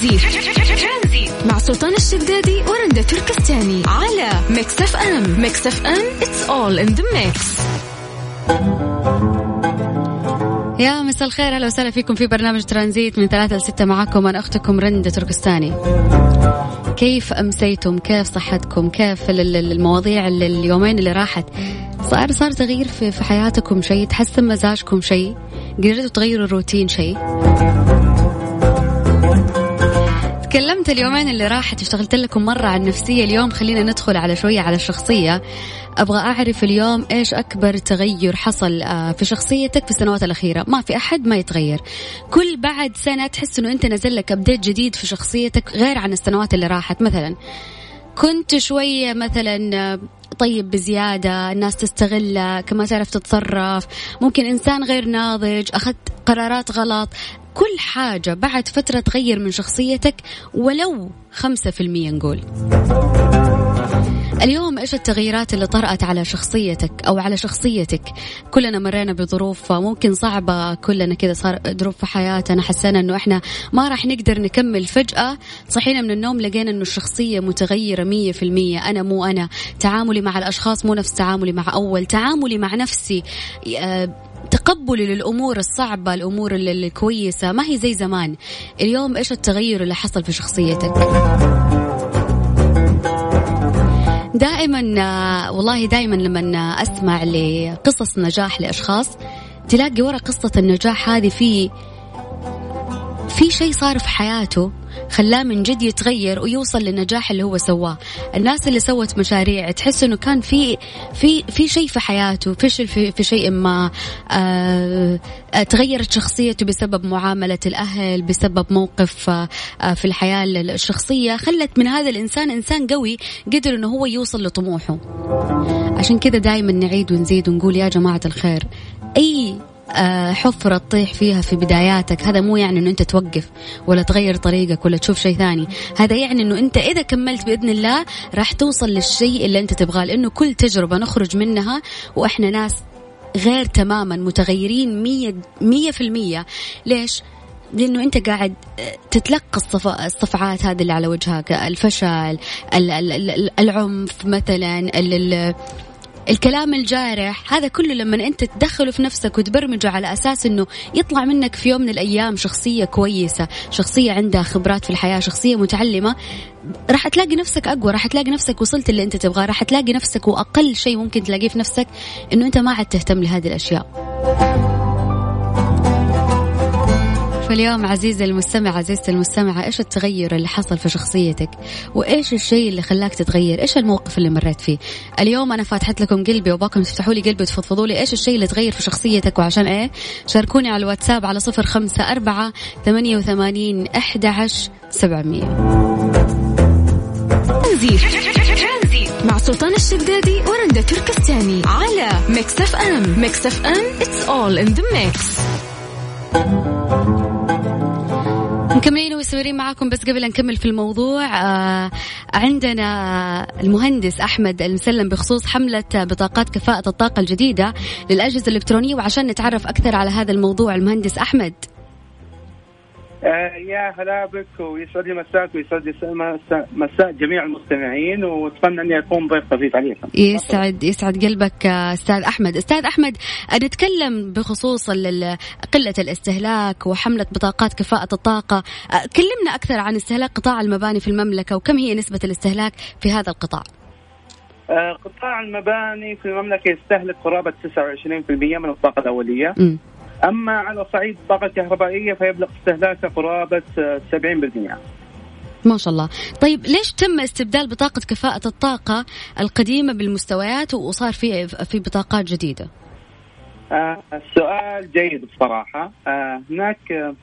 ترانزيت. مع سلطان الشدادي ورندا تركستاني على Mix FM. Mix FM it's all in the mix. يا مساء الخير أهلا وسهلا فيكم في برنامج ترانزيت. من ثلاثة لستة معكم أنا أختكم رندا تركستاني. كيف أمسيتم؟ كيف صحتكم؟ كيف المواضيع اليومين اللي راحت؟ صار صار تغيير في, في حياتكم شيء؟ تحسن مزاجكم شيء؟ قدرتوا تغيروا الروتين شيء؟ تكلمت اليومين اللي راحت اشتغلت لكم مرة عن النفسية اليوم خلينا ندخل على شوية على الشخصية. أبغى أعرف اليوم إيش أكبر تغير حصل آه، في شخصيتك في السنوات الأخيرة. ما في أحد ما يتغير. كل بعد سنة تحس أنه أنت نزل لك أبديت جديد في شخصيتك غير عن السنوات اللي راحت. مثلا كنت شوية مثلا آه، طيب بزيادة الناس تستغلك ما تعرف تتصرف. ممكن إنسان غير ناضج أخذت قرارات غلط. كل حاجة بعد فترة تغير من شخصيتك ولو خمسة في المية نقول. اليوم إيش التغييرات اللي طرأت على شخصيتك أو على شخصيتك؟ كلنا مرينا بظروف ممكن صعبة كلنا كذا صار ظروف في حياتنا حسينا إنه إحنا ما راح نقدر نكمل فجأة. صحينا من النوم لقينا إنه الشخصية متغيرة مية في المية أنا مو أنا. تعاملي مع الأشخاص مو نفس تعاملي مع أول تعاملي مع نفسي آه، تقبلي للأمور الصعبة الأمور الكويسة ما هي زي زمان. اليوم إيش التغير اللي حصل في شخصيتك؟ دائما آه، والله دائما لما أسمع لقصص نجاح لأشخاص تلاقي ورا قصة النجاح هذه في في شيء صار في حياته خلاه من جد يتغير ويوصل للنجاح اللي هو سواه. الناس اللي سوت مشاريع تحس إنه كان في في في شيء في حياته فشل في, في شيء ما آه, تغيرت شخصيته بسبب معاملة الأهل بسبب موقف آه في الحياة الشخصية خلت من هذا الإنسان إنسان قوي قدر أنه هو يوصل لطموحه. عشان كذا دائما نعيد ونزيد ونقول يا جماعة الخير أي حفرة تطيح فيها في بداياتك. هذا مو يعني إنه أنت توقف ولا تغير طريقك ولا تشوف شيء ثاني. هذا يعني إنه أنت إذا كملت بإذن الله راح توصل للشيء اللي أنت تبغاه لأنه كل تجربة نخرج منها وإحنا ناس غير تماما متغيرين مية, مية في المية. ليش؟ لأنه أنت قاعد آه، تتلقى الصفعات هذه اللي على وجهك الفشل العنف مثلا الكلام الجارح هذا كله لما أنت تدخله في نفسك وتبرمجه على أساس إنه يطلع منك في يوم من الأيام شخصية كويسة شخصية عندها خبرات في الحياة شخصية متعلمة راح تلاقي نفسك أقوى راح تلاقي نفسك وصلت اللي أنت تبغاه راح تلاقي نفسك وأقل شيء ممكن تلاقيه في نفسك إنه أنت ما عاد تهتم لهذه الأشياء. فاليوم عزيزي المستمع عزيزتي المستمعة إيش التغير اللي حصل في شخصيتك؟ وإيش الشيء اللي خلاك تتغير؟ إيش الموقف اللي مريت فيه؟ اليوم أنا فاتحت لكم قلبي وأبغاكم تفتحوا لي قلبي وتفضفضوا لي إيش الشيء اللي تغير في شخصيتك؟ وعشان إيه؟ شاركوني على الواتساب على صفر خمسة أربعة ثمانية وثمانين أحد عشر سبعمية مع سلطان الشدادي ورندا تركستاني على Mix FM. Mix FM it's all in the mix. مكملين ومستمرين معاكم بس قبل نكمل في الموضوع آه عندنا المهندس أحمد المسلم بخصوص حملة بطاقات كفاءة الطاقة الجديدة للأجهزة الإلكترونية وعشان نتعرف أكثر على هذا الموضوع المهندس أحمد. آه يا هلا بك ويسعد لي مساك ويسعد لي مساء جميع المستمعين وأتمنى أني أكون ضيف خفيف عليكم. يسعد يسعد قلبك أستاذ أحمد، أستاذ أحمد نتكلم بخصوص قلة الاستهلاك وحملة بطاقات كفاءة الطاقة، آه، كلمنا أكثر عن استهلاك قطاع المباني في المملكة وكم هي نسبة الاستهلاك في هذا القطاع؟ آه قطاع المباني في المملكة يستهلك قرابه 29% من الطاقة الأولية. م. أما على صعيد الطاقه الكهربائيه فيبلغ استهلاكها قرابة 70% ما شاء الله طيب ليش تم استبدال بطاقة كفاءة الطاقة القديمة بالمستويات وصار في في بطاقات جديدة آه السؤال جيد بصراحة آه هناك آه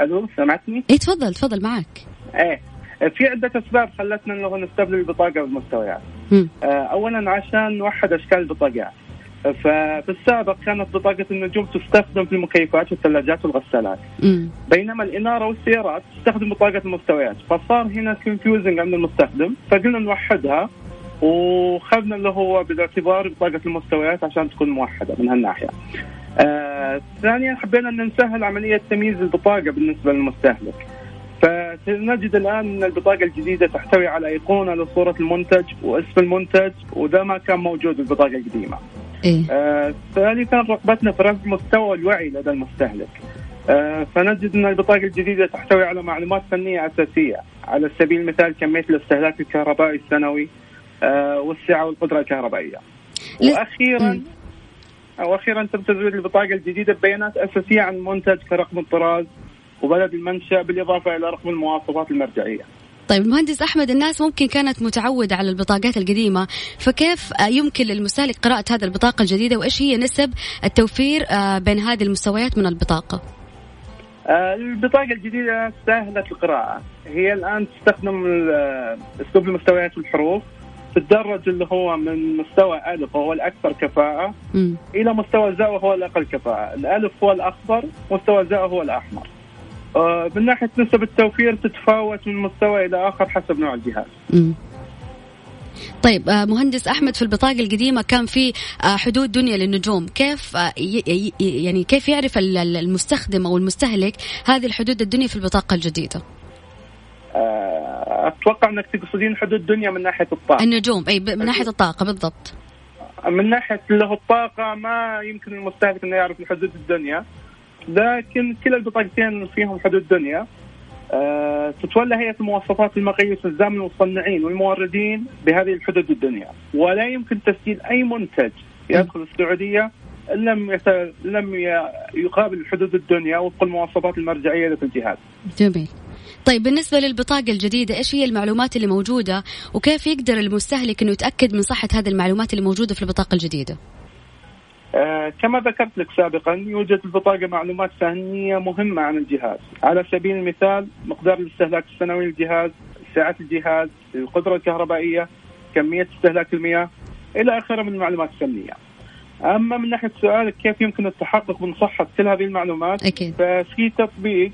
ألو سمعتني؟ اي تفضل تفضل معك إيه في عدة أسباب خلتنا نستبدل البطاقة بالمستويات. آه أولا عشان نوحد أشكال البطاقات. ففي السابق كانت بطاقة النجوم تستخدم في المكيفات والثلاجات والغسالات. م. بينما الإنارة والسيارات تستخدم بطاقة المستويات. فصار هنا كونفيوزنج عند المستخدم. فقلنا نوحدها وخذنا اللي هو بالاعتبار بطاقة المستويات عشان تكون موحدة من هالناحية. آه ثانيا حبينا أن نسهل عملية تمييز البطاقة بالنسبة للمستهلك. ف نجد الآن أن البطاقة الجديدة تحتوي على إيقونة لصورة المنتج واسم المنتج وده ما كان موجود بالبطاقة القديمة. إيه؟ آه ثالثا رغبتنا في رفع مستوى الوعي لدى المستهلك. آه فنجد أن البطاقة الجديدة تحتوي على معلومات فنية أساسية على سبيل المثال كمية الاستهلاك الكهربائي السنوي آه والسعة والقدرة الكهربائية. وأخيرا وأخيرا تم تزويد البطاقة الجديدة ببيانات أساسية عن المنتج كرقم الطراز وبلد المنشأ بالإضافة إلى رقم المواصفات المرجعية. طيب المهندس أحمد الناس ممكن كانت متعودة على البطاقات القديمة فكيف يمكن للمستهلك قراءة هذه البطاقة الجديدة؟ وإيش هي نسب التوفير آه، بين هذه المستويات من البطاقة؟ آه، البطاقة الجديدة سهلة القراءة. هي الآن تستخدم أسلوب المستويات والحروف تتدرج اللي هو من مستوى ألف وهو الأكثر كفاءة م. إلى مستوى زاء وهو الأقل كفاءة. الألف هو الأخضر مستوى زاء هو الأحمر. آه، من ناحية نسب التوفير تتفاوت من مستوى إلى آخر حسب نوع الجهاز. طيب آه، مهندس أحمد في البطاقة القديمة كان في آه، حدود دنيا للنجوم، كيف يعني كيف يعرف المستخدم أو المستهلك هذه الحدود الدنيا في البطاقة الجديدة؟ أتوقع إنك تقصدين حدود دنيا من ناحية الطاقة. النجوم أي من ناحية الطاقة بالضبط. من ناحية هو الطاقة ما يمكن المستهلك إنه يعرف الحدود الدنيا لكن كلا البطاقتين فيهم حدود دنيا أه تتولى هيئة المواصفات المقاييس الزام المصنعين والموردين بهذه الحدود الدنيا ولا يمكن تسجيل أي منتج يدخل السعودية لم لم يقابل الحدود الدنيا وفق المواصفات المرجعية لدى الجهاز. جميل. طيب بالنسبة للبطاقة الجديدة إيش هي المعلومات اللي موجودة وكيف يقدر المستهلك إنه يتأكد من صحة هذه المعلومات اللي موجودة في البطاقة الجديدة؟ آه كما ذكرت لك سابقا يوجد في البطاقة معلومات فنية مهمة عن الجهاز. على سبيل المثال مقدار الاستهلاك السنوي للجهاز سعة الجهاز القدرة الكهربائية كمية استهلاك المياه إلى آخره من المعلومات الفنية أما من ناحية سؤالك كيف يمكن التحقق من صحة كل هذه المعلومات؟ أكيد. ففي تطبيق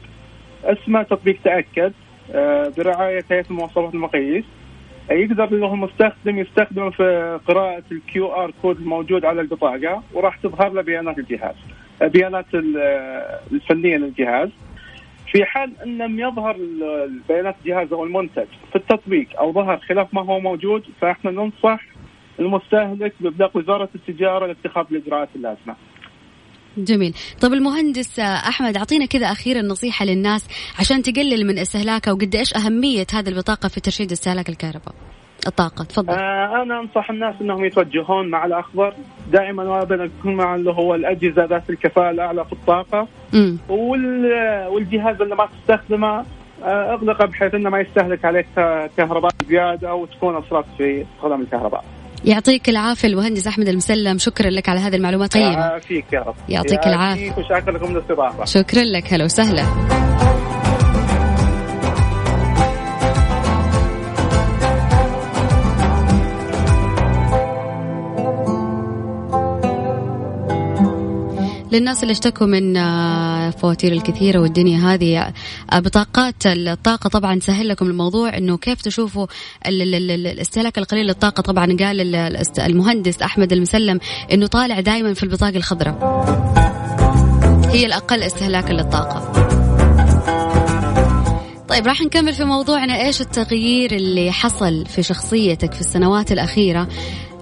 اسمه تطبيق تأكد آه برعاية هيئة المواصفات المقاييس. يقدر له المستخدم يستخدمه في قراءة ال QR code الموجود على البطاقة وراح تظهر له بيانات الجهاز بيانات الفنية للجهاز في حال ان لم يظهر بيانات الجهاز أو المنتج في التطبيق أو ظهر خلاف ما هو موجود فإحنا ننصح المستهلك بابلاغ وزارة التجارة لاتخاذ الإجراءات اللازمة. جميل. طب المهندس أحمد أعطينا كذا أخيرا نصيحة للناس عشان تقلل من استهلاكها وقد إيش أهمية هذه البطاقة في ترشيد استهلاك الكهرباء؟ الطاقة تفضل. آه أنا أنصح الناس أنهم يتوجهون مع الأخضر. دائما وأبدا يكون مع اللي هو الأجهزة ذات الكفاءة الأعلى في الطاقة. وال... والجهاز اللي ما تستخدمه آه أغلقه بحيث إنه ما يستهلك عليك كهرباء زيادة وتكون اسرفت في استخدام الكهرباء. يعطيك العافية المهندس أحمد المسلم. شكرا لك على هذه المعلومات الطيبه فيك يا رب. يعطيك العافية. وشكرا لكم شكرا لك. هلا وسهلا. للناس اللي اشتكوا من آه، فواتير الكثيرة والدنيا هذه آه، بطاقات الطاقة طبعا سهل لكم الموضوع إنه كيف تشوفوا الاستهلاك القليل للطاقة. طبعا قال المهندس أحمد المسلم إنه طالع دائما في البطاقة الخضراء. هي الأقل استهلاكا للطاقة. طيب راح نكمل في موضوعنا إيش التغيير اللي حصل في شخصيتك في السنوات الأخيرة.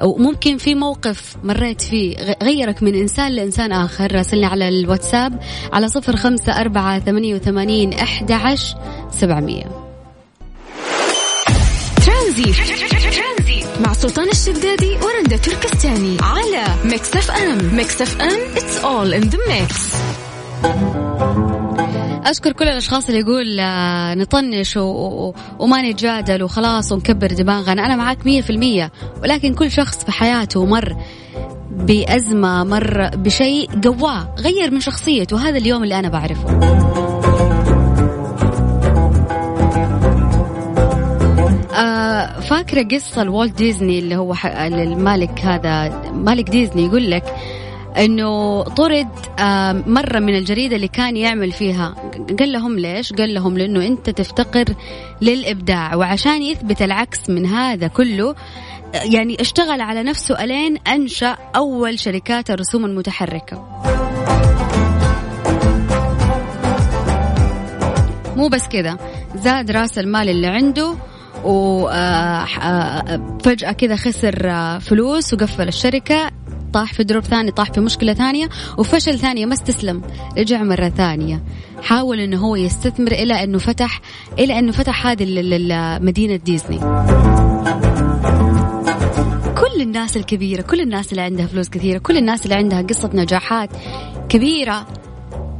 وممكن في موقف مريت فيه غيرك من إنسان لإنسان آخر. راسلنا على الواتساب على صفر خمسة أربعة ثمانية وثمانين أحد عشر سبعمية. مع سلطان الشدادي ورندا تركستاني على Mix FM. Mix FM it's all in the mix. أشكر كل الأشخاص اللي يقول آه، نطنش و... و... وما نتجادل وخلاص ونكبر دماغنا. مية في المية. ولكن كل شخص في حياته مر بأزمة مر بشيء قواه غير من شخصيته. هذا اليوم اللي أنا بعرفه. آه فاكرة قصة الوالت ديزني اللي هو المالك هذا مالك ديزني يقول لك إنه طرد مرة من الجريدة اللي كان يعمل فيها. قال لهم ليش؟ قال لهم لأنه أنت تفتقر للإبداع. وعشان يثبت العكس من هذا كله يعني اشتغل على نفسه ألين أنشأ أول شركات الرسوم المتحركة. مو بس كذا زاد رأس المال اللي عنده وفجأة كذا خسر فلوس وقفل الشركة. طاح في دروب ثاني طاح في مشكلة ثانية وفشل ثانية ما استسلم رجع مرة ثانية. حاول إنه هو يستثمر إلى إنه فتح إلى إنه فتح هذه مدينة ديزني. كل الناس الكبيرة كل الناس اللي عندها فلوس كثيرة كل الناس اللي عندها قصة نجاحات كبيرة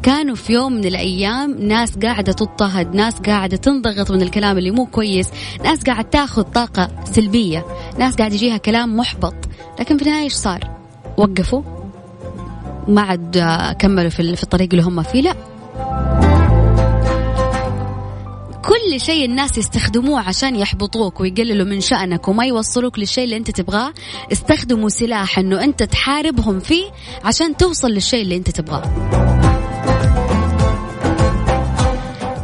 كانوا في يوم من الأيام ناس قاعدة تضطهد ناس قاعدة تنضغط من الكلام اللي مو كويس ناس قاعدة تاخذ طاقة سلبية ناس قاعد يجيها كلام محبط. لكن في النهاية إيش صار؟ وقفوا. ما عاد كملوا في الطريق اللي هم فيه لا. كل شيء الناس يستخدموه عشان يحبطوك ويقللوا من شأنك وما يوصلوك للشيء اللي انت تبغاه استخدموا سلاح انه انت تحاربهم فيه عشان توصل للشيء اللي انت تبغاه.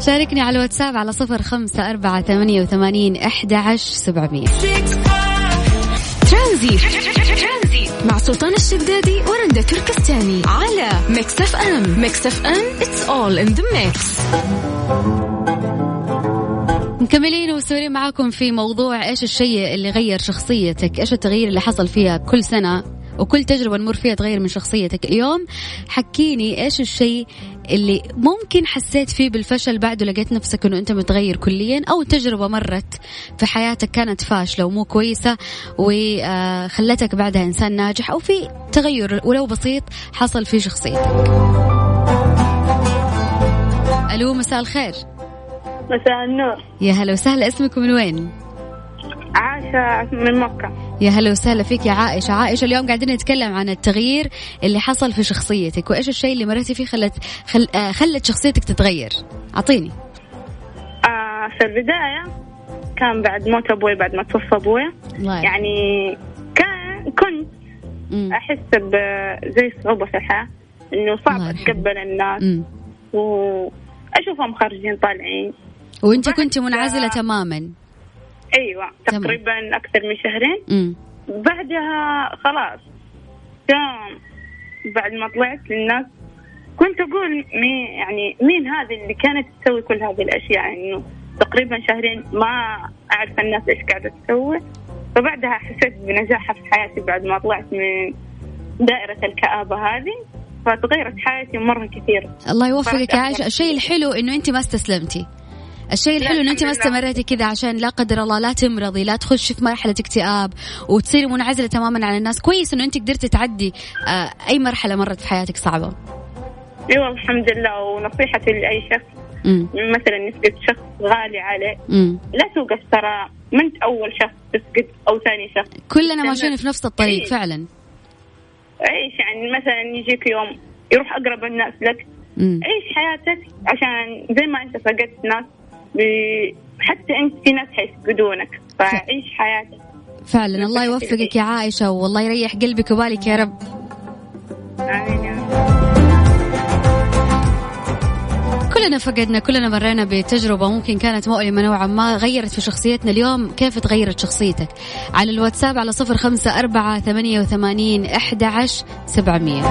شاركني على الواتساب على صفر خمسة أربعة ثمانية وثمانين أحد عشر سبعمية. سلطان الشدادي ورندا تركستاني على Mix FM Mix FM it's all in the mix. مكملين ومستمرين معاكم في موضوع إيش الشيء اللي غير شخصيتك؟ إيش التغيير اللي حصل فيها كل سنة؟ وكل تجربة نمر فيها تغير من شخصيتك اليوم؟ حكيني إيش الشيء اللي ممكن حسيت فيه بالفشل بعده لقيت نفسك إنه أنت متغير كليا أو تجربة مرت في حياتك كانت فاشلة ومو كويسة وخلتك بعدها إنسان ناجح أو في تغير ولو بسيط حصل في شخصيتك. ألو مساء الخير. مساء النور. يا هلا وسهلا اسمك من وين؟ عائشة من مكة. يا هلا وسهلا فيك يا عائشة. عائشة اليوم قاعدين نتكلم عن التغيير اللي حصل في شخصيتك وإيش الشيء اللي مريتي فيه خلت خل... آه خلت شخصيتك تتغير؟ أعطيني. آه في البداية كان بعد موت أبوي بعد ما توفى أبوي. يعني كان كنت مم. أحس بزي صعوبة في الحياة إنه صعب أتقبل الناس. وأشوفهم خارجين طالعين. وأنت كنت منعزلة تماما. أيوه تقريبا. أكثر من شهرين. م. بعدها خلاص يوم بعد ما طلعت للناس كنت أقول مين يعني مين هذه اللي كانت تسوي كل هذه الأشياء؟ إنه يعني تقريبا شهرين ما أعرف الناس إيش قاعدة تسوي. فبعدها حسيت بنجاحها في حياتي بعد ما طلعت من دائرة الكآبة هذه. فتغيرت حياتي مرة كثير. الله يوفقك يا عائشة. الشيء الحلو إنه أنت ما استسلمتي. الشيء الحلو إن أنت ما استمريتي كذا عشان لا قدر الله لا تمرضي لا تخشي في مرحلة اكتئاب وتصيري منعزلة تماما عن الناس كويس إنه أنت قدرتي تعدي آه، أي مرحلة مرت في حياتك صعبة أيوه الحمد لله ونصيحتي لأي شخص مم. مثلا نفقد شخص غالي عليه مم. لا توقف ترى ما انت أول شخص تفقد أو ثاني شخص كلنا ماشيين في نفس الطريق عيش. فعلا عيش يعني مثلا يجيك يوم يروح أقرب الناس لك مم. عيش حياتك عشان زي ما أنت فقدت ناس حتى أنت في ناس حيفقدونك فعيش حياتك. فعلا الله يوفقك يا عائشة والله يريح قلبك وبالك يا رب. آمين. كلنا فقدنا كلنا مرينا بتجربة ممكن كانت مؤلمة نوعا ما غيرت في شخصيتنا. اليوم كيف تغيرت شخصيتك؟ على الواتساب على صفر خمسة أربعة ثمانية وثمانين أحد عشر سبعمية.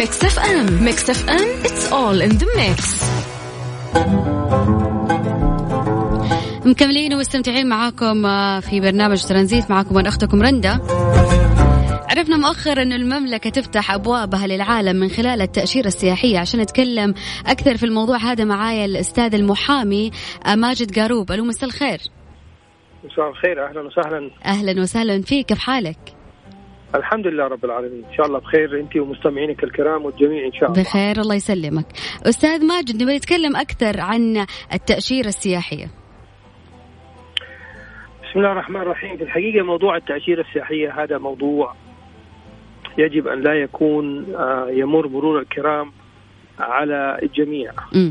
Mix FM Mix FM it's all in the mix. مكملين ومستمتعين معاكم آه، في برنامج ترانزيت معاكم من أختكم رندا. عرفنا مؤخرا أن المملكة تفتح أبوابها للعالم من خلال التأشيرة السياحية. عشان نتكلم أكثر في الموضوع هذا معايا الأستاذ المحامي آه، ماجد قاروب. ألو مساء الخير. مساء الخير أهلا وسهلا. أهلا وسهلا فيك. كيف حالك؟ الحمد لله رب العالمين. إن شاء الله بخير أنت ومستمعينك الكرام والجميع إن شاء الله. بخير الله يسلمك. أستاذ ماجد نبي نتكلم أكثر عن التأشيرة السياحية. بسم الله الرحمن الرحيم. في الحقيقة موضوع التأشيرة السياحية هذا موضوع يجب أن لا يكون آه، يمر مرور الكرام على الجميع. م.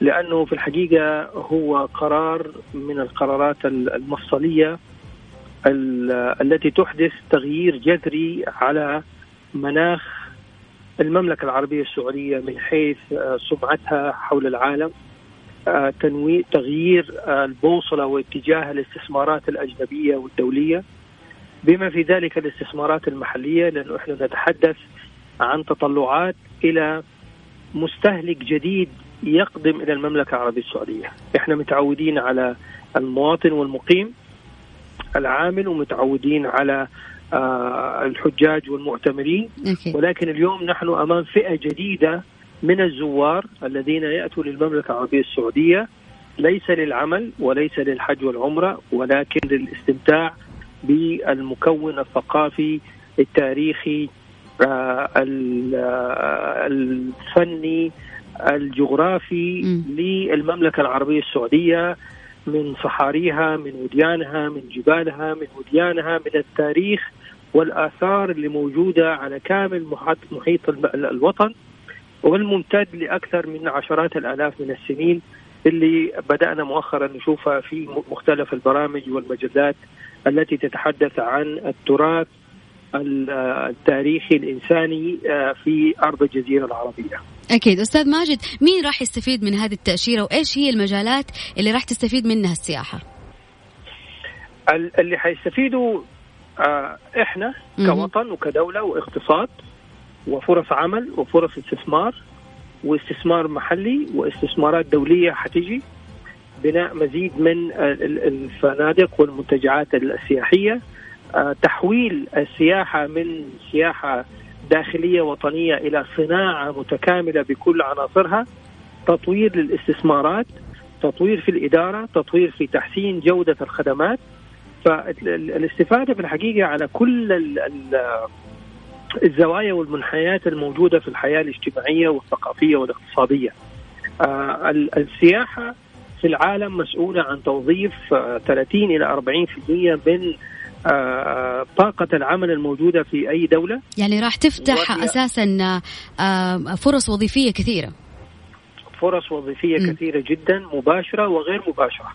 لأنه في الحقيقة هو قرار من القرارات المفصلية التي تحدث تغيير جذري على مناخ المملكة العربية السعودية من حيث سمعتها حول العالم. تنوي تغيير البوصلة واتجاه الاستثمارات الأجنبية والدولية. بما في ذلك الاستثمارات المحلية لأنه إحنا نتحدث عن تطلعات إلى مستهلك جديد يقدم إلى المملكة العربية السعودية. إحنا متعودين على المواطن والمقيم. العامل ومتعودين على آه، الحجاج والمعتمرين ولكن اليوم نحن أمام فئة جديدة من الزوار الذين يأتوا للمملكة العربية السعودية. ليس للعمل وليس للحج والعمرة ولكن للاستمتاع بالمكون الثقافي التاريخي آه، آه، الفني الجغرافي للمملكة العربية السعودية. من صحاريها من وديانها من جبالها من وديانها من التاريخ والآثار اللي موجودة على كامل محيط الوطن والممتد لأكثر من عشرات الآلاف من السنين اللي بدأنا مؤخرا نشوفها في مختلف البرامج والمجلات التي تتحدث عن التراث التاريخي الإنساني آه، في أرض الجزيرة العربية. أكيد. أستاذ ماجد مين راح يستفيد من هذه التأشيرة وإيش هي المجالات اللي راح تستفيد منها السياحة؟ اللي حيستفيدوا آه، إحنا كوطن وكدولة واقتصاد وفرص عمل وفرص استثمار واستثمار محلي واستثمارات دولية حتيجي بناء مزيد من الفنادق والمنتجعات السياحية. آه، تحويل السياحة من سياحة داخلية وطنية إلى صناعة متكاملة بكل عناصرها تطوير للاستثمارات تطوير في الإدارة تطوير في تحسين جودة الخدمات فالاستفادة في الحقيقة على كل الزوايا والمنحيات الموجودة في الحياة الاجتماعية والثقافية والاقتصادية. آه، السياحة في العالم مسؤولة عن توظيف 30 آه، إلى 40% من آه، طاقة العمل الموجودة في أي دولة؟ يعني راح تفتح أساسا فرص وظيفية كثيرة. فرص وظيفية م. كثيرة جدا مباشرة وغير مباشرة.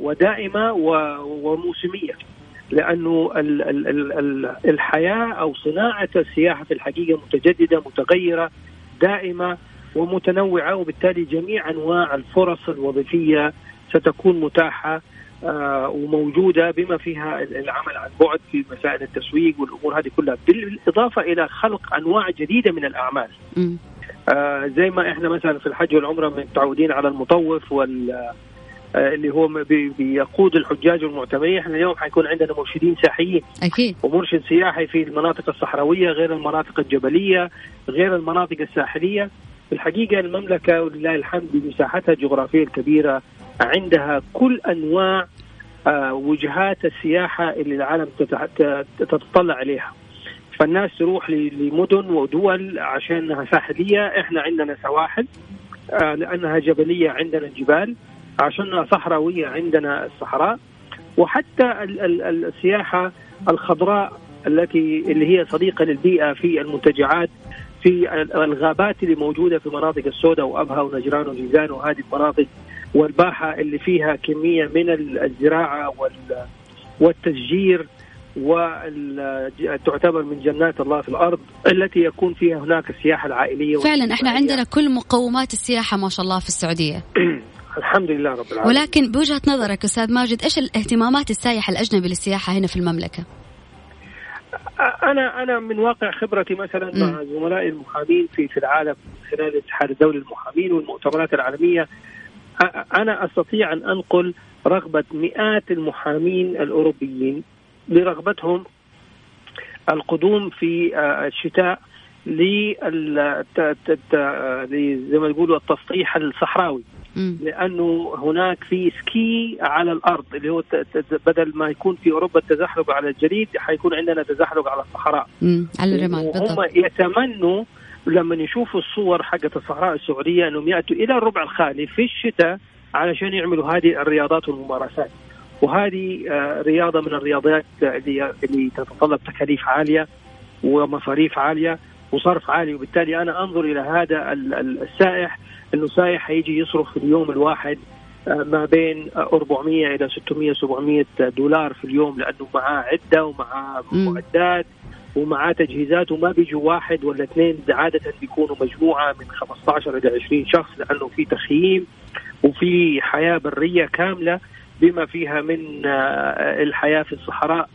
ودائمة وموسمية. لأنه الحياة أو صناعة السياحة في الحقيقة متجددة متغيرة دائمة ومتنوعة وبالتالي جميع أنواع الفرص الوظيفية ستكون متاحة آه، وموجودة بما فيها العمل عن بعد في مسائل التسويق والأمور هذه كلها بالإضافة إلى خلق أنواع جديدة من الأعمال. آه زي ما إحنا مثلا في الحج والعمرة متعودين على المطوف وال آه، اللي هو بيقود الحجاج والمعتمرين. إحنا اليوم حيكون عندنا مرشدين سياحيين. أكيد. ومرشد سياحي في المناطق الصحراوية غير المناطق الجبلية غير المناطق الساحلية. في الحقيقة المملكة ولله الحمد بمساحتها الجغرافية الكبيرة عندها كل أنواع آه، وجهات السياحة اللي العالم تتطلع عليها. فالناس تروح لمدن ودول عشانها ساحلية. إحنا عندنا سواحل آه، لأنها جبلية عندنا جبال عشان صحراوية عندنا الصحراء. وحتى السياحة الخضراء التي اللي هي صديقة للبيئة في المنتجعات في الغابات اللي موجودة في مناطق السوداء وأبها ونجران وجيزان وهذه المناطق والباحة اللي فيها كمية من الزراعة والتشجير وتعتبر من جنات الله في الأرض التي يكون فيها هناك السياحة العائلية فعلا إحنا عندنا كل مقومات السياحة ما شاء الله في السعودية. الحمد لله رب العالمين. ولكن بوجهة نظرك أستاذ ماجد إيش الاهتمامات السائح الأجنبي للسياحة هنا في المملكة؟ أنا أنا من واقع خبرتي مثلا م. مع زملائي المحامين في في العالم خلال الاتحاد الدولي للمحامين والمؤتمرات العالمية أنا أستطيع أن أنقل رغبة مئات المحامين الأوروبيين لرغبتهم القدوم في الشتاء زي ما يقولوا التسطيح الصحراوي لأنه هناك في سكي على الأرض اللي هو بدل ما يكون في أوروبا التزحلق على الجليد حيكون عندنا تزحلق على الصحراء. على الرمال وهم يتمنوا لما يشوفوا الصور حقت الصحراء السعودية أنهم يأتوا إلى الربع الخالي في الشتاء علشان يعملوا هذه الرياضات والممارسات. وهذه آه، رياضة من الرياضات اللي اللي تتطلب تكاليف عالية ومصاريف عالية. وصرف عالي وبالتالي أنا أنظر إلى هذا السائح إنه سايح هيجي يصرف في اليوم الواحد آه، ما بين 400 إلى 600 700 دولار في اليوم لأنه معاه عدة ومعاه معدات ومعاه تجهيزات وما بيجوا واحد ولا اثنين عادة بيكونوا مجموعة من 15 إلى 20 شخص لأنه في تخييم وفي حياة برية كاملة بما فيها من آه، الحياة في الصحراء.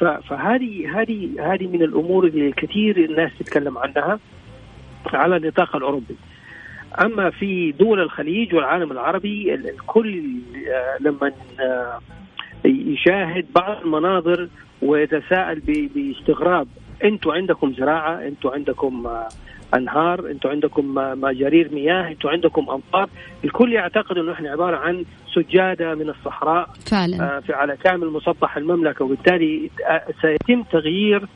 فهذه هذه هذه من الأمور اللي كثير الناس تتكلم عنها على النطاق الأوروبي. أما في دول الخليج والعالم العربي الكل آه، لما آه، يشاهد بعض المناظر ويتساءل باستغراب أنتم عندكم زراعة أنتم عندكم آه، انهار أنتم عندكم مجارير مياه أنتم عندكم امطار الكل يعتقد انه إحنا عبارة عن سجادة من الصحراء فعلا. في على كامل مسطح المملكة. وبالتالي سيتم تغيير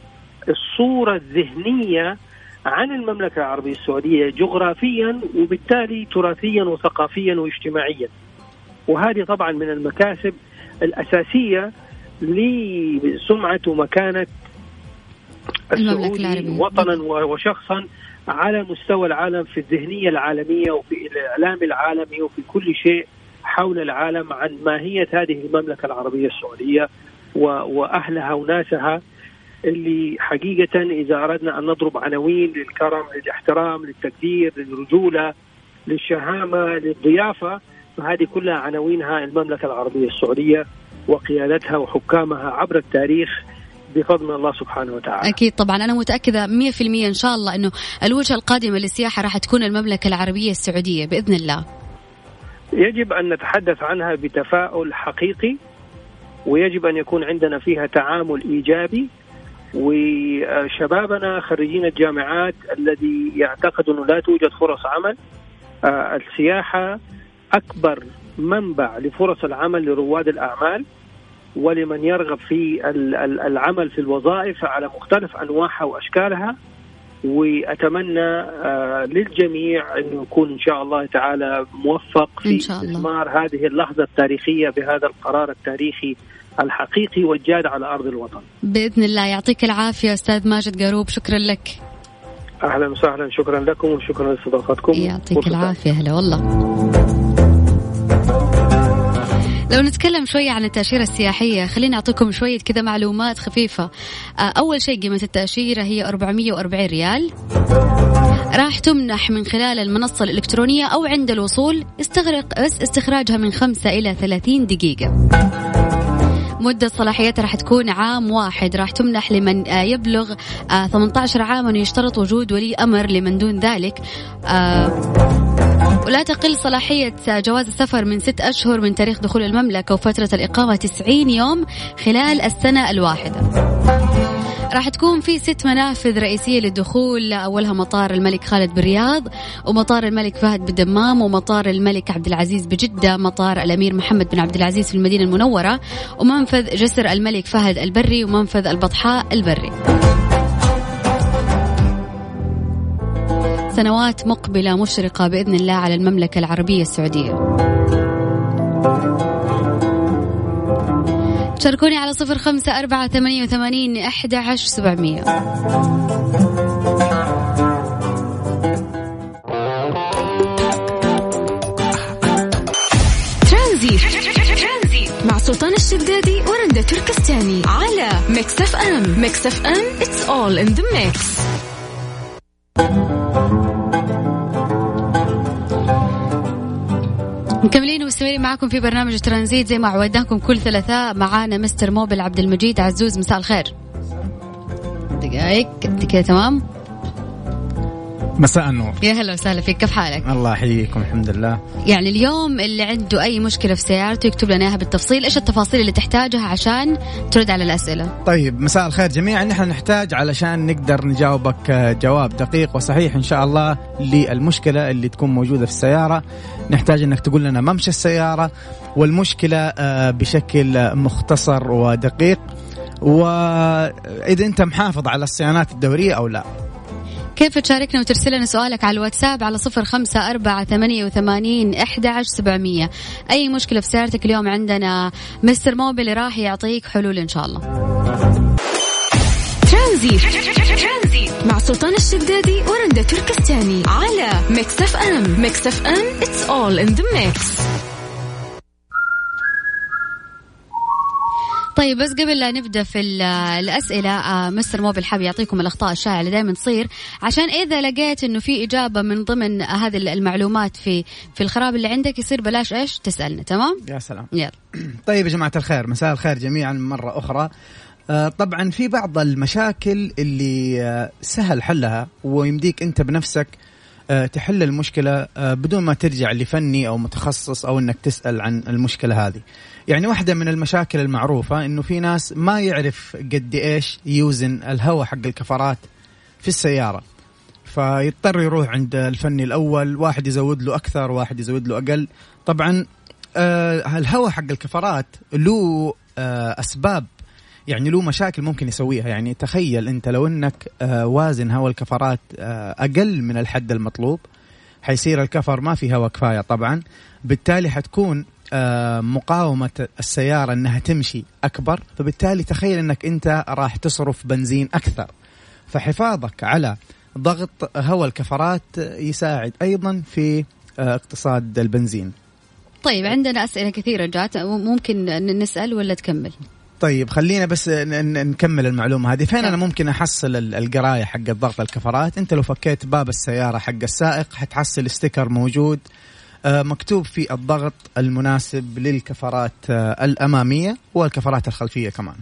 الصورة الذهنية عن المملكة العربية السعودية جغرافيا وبالتالي تراثيا وثقافيا واجتماعيا. وهذه طبعا من المكاسب الأساسية لسمعة ومكانة السعودي وطنا وشخصا على مستوى العالم في الذهنية العالمية وفي الإعلام العالمي وفي كل شيء حول العالم عن ماهية هذه المملكة العربية السعودية وأهلها وناسها اللي حقيقة إذا أردنا أن نضرب عناوين للكرم للاحترام للتقدير للرجولة للشهامة للضيافة فهذه كلها عناوينها المملكة العربية السعودية وقيادتها وحكامها عبر التاريخ بفضل الله سبحانه وتعالى. أكيد طبعا. أنا متأكدة 100% إن شاء الله أنه الوجهة القادمة للسياحة راح تكون المملكة العربية السعودية بإذن الله. يجب أن نتحدث عنها بتفاؤل حقيقي ويجب أن يكون عندنا فيها تعامل إيجابي. وشبابنا خريجين الجامعات الذي يعتقد انه لا توجد فرص عمل آه، السياحة أكبر منبع لفرص العمل لرواد الأعمال. ولمن يرغب في العمل في الوظائف على مختلف أنواعها وأشكالها وأتمنى آه، للجميع انه يكون إن شاء الله تعالى موفق في استثمار هذه اللحظة التاريخية بهذا القرار التاريخي الحقيقي والجاد على أرض الوطن. بإذن الله يعطيك العافية أستاذ ماجد قروب شكرا لك. أهلا وسهلا شكرا لكم وشكرا لاستضافتكم. يعطيك العافية هلا والله. لو نتكلم شوية عن التأشيرة السياحية خليني أعطيكم شوية كذا معلومات خفيفة. آه، أول شيء قيمة التأشيرة هي 440 ريال. راح تمنح من خلال المنصة الإلكترونية أو عند الوصول استغرق بس استخراجها من 5 إلى 30 دقيقة. مدة صلاحيتها راح تكون عام واحد. راح تمنح لمن آه، يبلغ 18 آه، عاما ويشترط وجود ولي أمر لمن دون ذلك. آه، ولا تقل صلاحية جواز السفر من ست أشهر من تاريخ دخول المملكة وفترة الإقامة 90 يوم خلال السنة الواحدة. راح تكون في ست منافذ رئيسية للدخول أولها مطار الملك خالد بالرياض ومطار الملك فهد بالدمام ومطار الملك عبد العزيز بجدة مطار الأمير محمد بن عبد العزيز في المدينة المنورة ومنفذ جسر الملك فهد البري ومنفذ البطحاء البري. سنوات مقبلة مشرقة بإذن الله على المملكة العربية السعودية. شاركوني على صفر خمسة أربعة ثمانية وثمانين أحد عشر سبعمية. مع سلطان الشدادي ورندا تركستاني على Mix FM. Mix FM it's all in the mix. مكملين ومستمرين معاكم في برنامج ترانزيت زي ما عودناكم كل ثلاثاء معانا مستر موبل عبد المجيد عزوز مساء الخير. دقائق كذا تمام. مساء النور. يا هلا وسهلا فيك. كيف حالك؟ الله يحييكم الحمد لله. يعني اليوم اللي عنده أي مشكلة في سيارته يكتب لنا إياها بالتفصيل. إيش التفاصيل اللي تحتاجها عشان ترد على الأسئلة؟ طيب مساء الخير جميعا. نحن نحتاج علشان نقدر نجاوبك جواب دقيق وصحيح إن شاء الله للمشكلة اللي تكون موجودة في السيارة. نحتاج إنك تقول لنا ممشى السيارة والمشكلة آه، بشكل مختصر ودقيق. وإذا أنت محافظ على الصيانات الدورية أو لا؟ كيف تشاركنا وترسل لنا سؤالك على الواتساب على صفر خمسة أربعة ثمانية وثمانين إحدى عشر سبعمية. أي مشكلة في سيارتك اليوم عندنا؟ مستر موبيل راح يعطيك حلول إن شاء الله. ترانزيت مع سلطان الشدادي ورندا تركستاني على Mix FM. Mix FM it's all in the mix. طيب بس قبل لا نبدأ في الأسئلة آه مستر موبل حاب يعطيكم الأخطاء الشائعة اللي دائما تصير. عشان إذا لقيت إنه في إجابة من ضمن هذه المعلومات في في الخراب اللي عندك يصير بلاش إيش؟ تسألنا تمام؟ يا سلام. يلا. طيب يا جماعة الخير مساء الخير جميعا مرة أخرى. آه طبعا في بعض المشاكل اللي آه سهل حلها ويمديك أنت بنفسك تحل المشكلة آه، بدون ما ترجع لفني أو متخصص أو إنك تسأل عن المشكلة هذه. يعني واحدة من المشاكل المعروفة إنه في ناس ما يعرف قد إيش يوزن الهواء حق الكفرات في السيارة. فيضطر يروح عند الفني الأول واحد يزود له أكثر واحد يزود له أقل طبعا آه الهواء حق الكفرات له آه أسباب يعني له مشاكل ممكن يسويها. يعني تخيل أنت لو إنك آه وازن هواء الكفرات آه أقل من الحد المطلوب حيصير الكفر ما في هواء كفاية طبعا. بالتالي حتكون آه مقاومة السيارة إنها تمشي أكبر. فبالتالي تخيل إنك أنت راح تصرف بنزين أكثر. فحفاظك على ضغط هواء الكفرات يساعد أيضا في اقتصاد البنزين. طيب عندنا أسئلة كثيرة جات. ممكن نسأل ولا تكمل؟ طيب خلينا بس نكمل المعلومة هذه. فين أنا ممكن أحصل القراية حق ضغط الكفرات أنت لو فكيت باب السيارة حق السائق حتحصل ستيكر موجود آه، مكتوب فيه الضغط المناسب للكفرات آه، الأمامية والكفرات الخلفية كمان.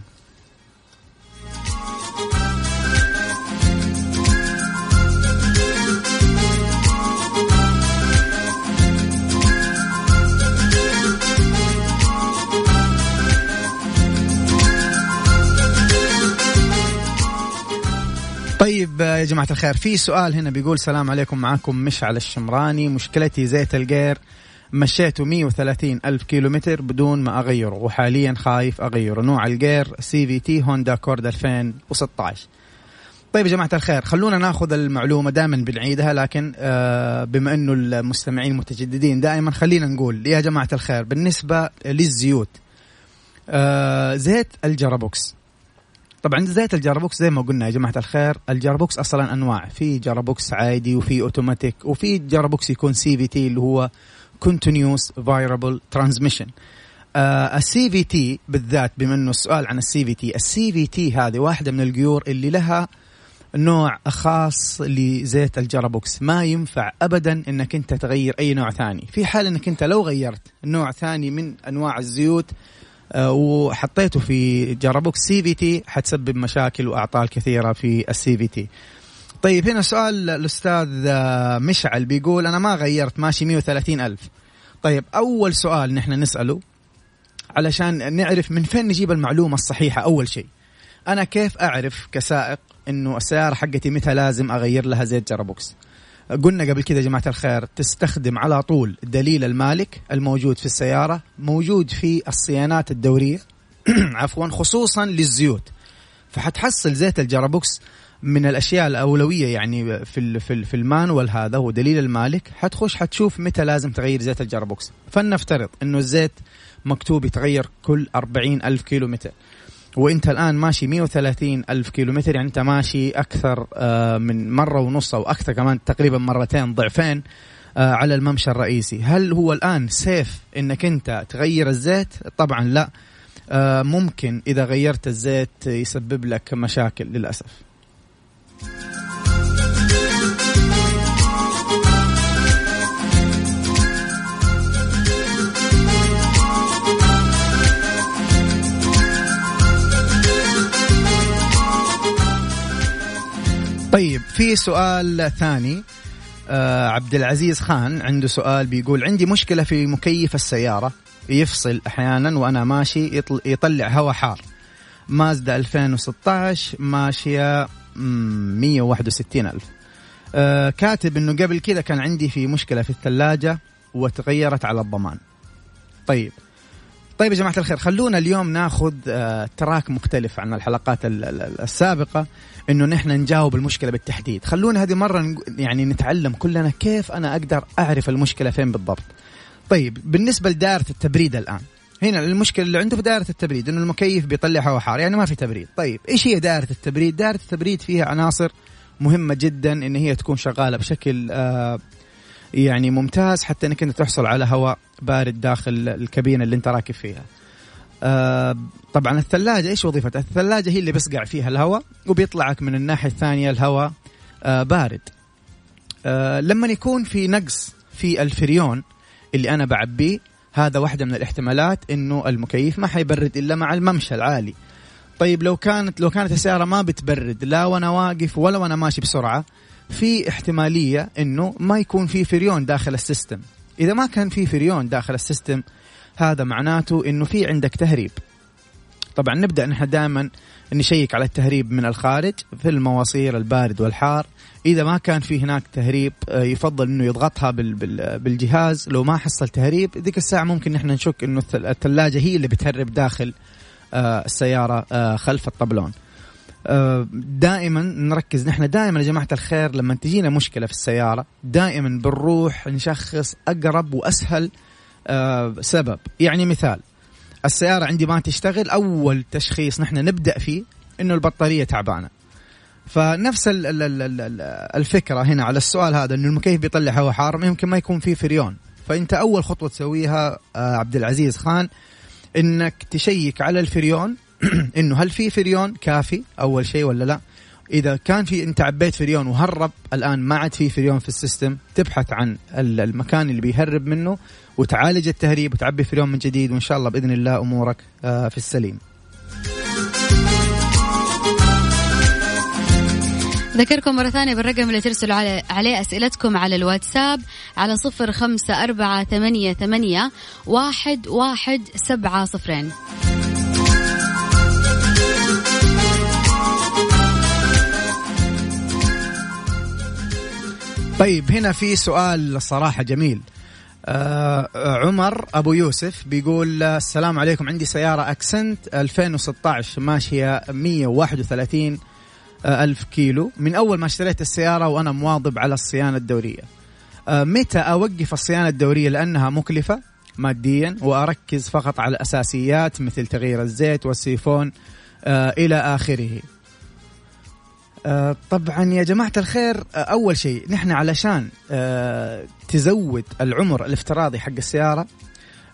طيب يا جماعة الخير في سؤال هنا بيقول سلام عليكم معاكم مشعل الشمراني. مشكلتي زيت القير مشيته 130 ألف كيلو متر بدون ما أغيره وحاليا خايف أغيره. نوع القير CVT هوندا أكورد 2016 طيب يا جماعة الخير خلونا ناخذ المعلومة دائما بنعيدها لكن آه بما إنه المستمعين متجددين دائما خلينا نقول يا جماعة الخير بالنسبة للزيوت آه زيت ال gearbox. طبعا زيت ال gearbox زي ما قلنا يا جماعة الخير ال gearbox أصلا أنواع. في gearbox عادي وفي أوتوماتيك وفي gearbox يكون CVT اللي هو continuous variable transmission ال CVT بالذات بما إنه السؤال عن ال CVT ال CVT هذه واحدة من ال gear اللي لها نوع خاص لزيت ال gearbox ما ينفع ابدا إنك أنت تغير أي نوع ثاني. في حال إنك أنت لو غيرت نوع ثاني من أنواع الزيوت وحطيته في gearbox CVT حتسبب مشاكل وأعطال كثيرة في ال CVT طيب هنا سؤال الأستاذ آه، مشعل بيقول أنا ما غيرت ماشي 130 ألف. طيب أول سؤال نحن نسأله علشان نعرف من فين نجيب المعلومة الصحيحة أول شيء. أنا كيف أعرف كسائق إنه السيارة حقتي متى لازم أغير لها زيت جرابوكس؟ قلنا قبل كذا يا جماعة الخير تستخدم على طول دليل المالك الموجود في السيارة موجود في الصيانات الدورية عفوا خصوصا للزيوت. فحتحصل زيت ال gearbox من الأشياء الأولوية يعني في في في ال manual هذا هو دليل المالك. حتخش حتشوف متى لازم تغير زيت ال gearbox. فلنفترض إنه الزيت مكتوب يتغير كل 40 ألف كيلو متر وانت الآن ماشي 130 ألف كيلومتر يعني انت ماشي أكثر آه، من مرة ونص أو أكثر كمان تقريبا مرتين ضعفين آه، على الممشى الرئيسي. هل هو الآن safe إنك انت تغير الزيت؟ طبعا لا. آه، ممكن إذا غيرت الزيت يسبب لك مشاكل للأسف. طيب في سؤال ثاني. آه عبد العزيز خان عنده سؤال بيقول عندي مشكلة في مكيف السيارة يفصل أحيانا وأنا ماشي يطلع هواء حار. مازدا 2016 ماشية 161 ألف. آه كاتب أنه قبل كذا كان عندي في مشكلة في الثلاجة وتغيرت على الضمان. طيب طيب يا جماعة الخير خلونا اليوم ناخذ آه تراك مختلف عن الحلقات السابقة إنه نحن نجاوب المشكلة بالتحديد. خلونا هذه مرة يعني نتعلم كلنا كيف أنا أقدر أعرف المشكلة فين بالضبط. طيب بالنسبة لدائرة التبريد الآن هنا المشكلة اللي عنده في دائرة التبريد إنه المكيف بيطلع هواء حار يعني ما في تبريد. طيب إيش هي دائرة التبريد؟ دائرة التبريد فيها عناصر مهمة جدا إن هي تكون شغالة بشكل آه يعني ممتاز حتى إنك أنت تحصل على هواء بارد داخل الكابينة اللي أنت راكب فيها آه طبعا الثلاجة إيش وظيفتها؟ الثلاجة هي اللي بيسقع فيها الهواء وبيطلعك من الناحية الثانية الهواء آه بارد. آه لما يكون في نقص في الفريون اللي أنا بعبيه هذا واحدة من الاحتمالات إنه المكيف ما حيبرد إلا مع الممشى العالي. طيب لو كانت لو كانت السيارة ما بتبرد لا وأنا واقف ولا وأنا ماشي بسرعة في احتمالية إنه ما يكون في فريون داخل ال system. إذا ما كان في فريون داخل ال system هذا معناته إنه في عندك تهريب. طبعا نبدأ نحن دائما ن check على التهريب من الخارج في المواصير البارد والحار. إذا ما كان في هناك تهريب آه، يفضل إنه يضغطها بالجهاز. لو ما حصل تهريب ذيك الساعة ممكن نحن نشك إنه الثلاجة هي اللي بتهرب داخل آه، السيارة آه، خلف الطبلون. دائما نركز. نحن دائما يا جماعة الخير لما تجينا مشكلة في السيارة دائما بنروح نشخص أقرب وأسهل سبب. يعني مثال السيارة عندي ما تشتغل أول تشخيص نحن نبدأ فيه إنه البطارية تعبانة. فنفس الفكرة هنا على السؤال هذا إنه المكيف بيطلع هواء حار؟ يمكن ما يكون فيه فريون. فأنت أول خطوة تسويها آه، عبد العزيز خان إنك ت check على الفريون انه هل في فريون كافي أول شيء ولا لا؟ إذا كان في أنت عبيت فريون وهرب الآن ما عاد في فريون في ال system تبحث عن المكان اللي بيهرب منه وتعالج التهريب وتعبي فريون من جديد وإن شاء الله بإذن الله أمورك آه، في السليم. ذكركم مرة ثانية بالرقم اللي ترسلوا عليه أسئلتكم على الواتساب على صفر خمسة أربعة ثمانية ثمانية واحد واحد سبعة صفرين. طيب هنا في سؤال صراحة جميل. آه عمر أبو يوسف بيقول السلام عليكم عندي سيارة أكسنت 2016 ماشية 131 آه، ألف كيلو. من أول ما اشتريت السيارة وأنا مواظب على الصيانة الدورية. آه متى أوقف الصيانة الدورية لأنها مكلفة ماديا وأركز فقط على الأساسيات مثل تغيير الزيت والسيفون آه إلى آخره؟ آه طبعا يا جماعة الخير آه أول شيء نحن علشان آه تزود العمر الافتراضي حق السيارة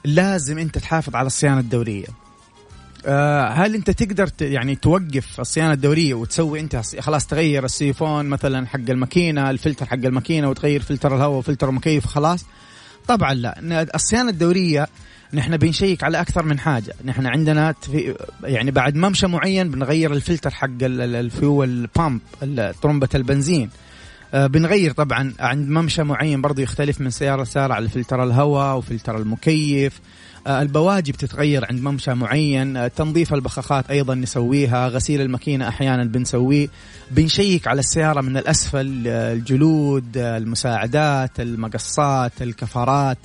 لازم أنت تحافظ على الصيانة الدورية. هل أنت تقدر يعني توقف الصيانة الدورية وتسوي أنت خلاص تغير السيفون مثلا حق الماكينة الفلتر حق الماكينة وتغير فلتر الهواء وفلتر المكيف خلاص طبعا لا الصيانة الدورية نحن بن check على أكثر من حاجة. نحن عندنا يعني بعد ممشى معين بنغير الفلتر حق ال fuel pump طرمبه البنزين. آه بنغير طبعا عند ممشى معين برضو يختلف من سيارة لسيارة على فلتر الهواء وفلتر المكيف. آه البواجي بتتغير عند ممشى معين. آه تنظيف البخاخات أيضا نسويها. غسيل الماكينة أحيانا بنسويه. بنشيك على السيارة من الأسفل الجلود المساعدات المقصات الكفرات.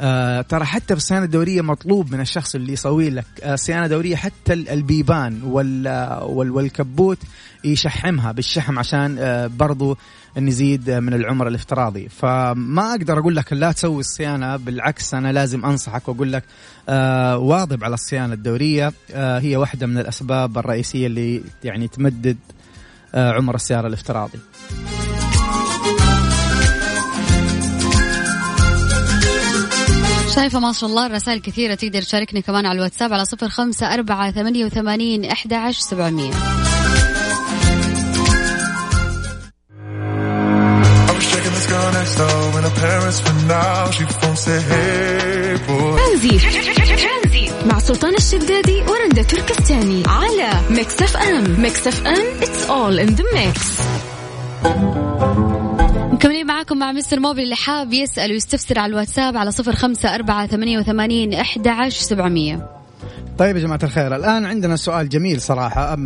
آه ترى حتى في الصيانة الدورية مطلوب من الشخص اللي يسوي لك آه صيانة دورية حتى البيبان وال وال والكبوت يشحمها بالشحم عشان آه برضو نزيد من العمر الافتراضي. فما أقدر أقول لك لا تسوي الصيانة بالعكس أنا لازم أنصحك وأقول لك آه واظب على الصيانة الدورية آه هي واحدة من الأسباب الرئيسية اللي يعني تمدد آه عمر السيارة الافتراضي. شايفة ما شاء الله الرسائل كثيرة تقدر تشاركني كمان على الواتساب على صفر خمسة أربعة ثمانية وثمانين أحد عشر سبعمية. مع سلطان الشدادي ورندا تركستاني على ميكس اف ام. ميكس اف ام it's all in the mix. معاكم مع مستر موبل اللي حاب يسأل ويستفسر على الواتساب على صفر خمسة أربعة ثمانية وثمانين أحد عشر سبعمية. طيب يا جماعة الخير الآن عندنا سؤال جميل صراحة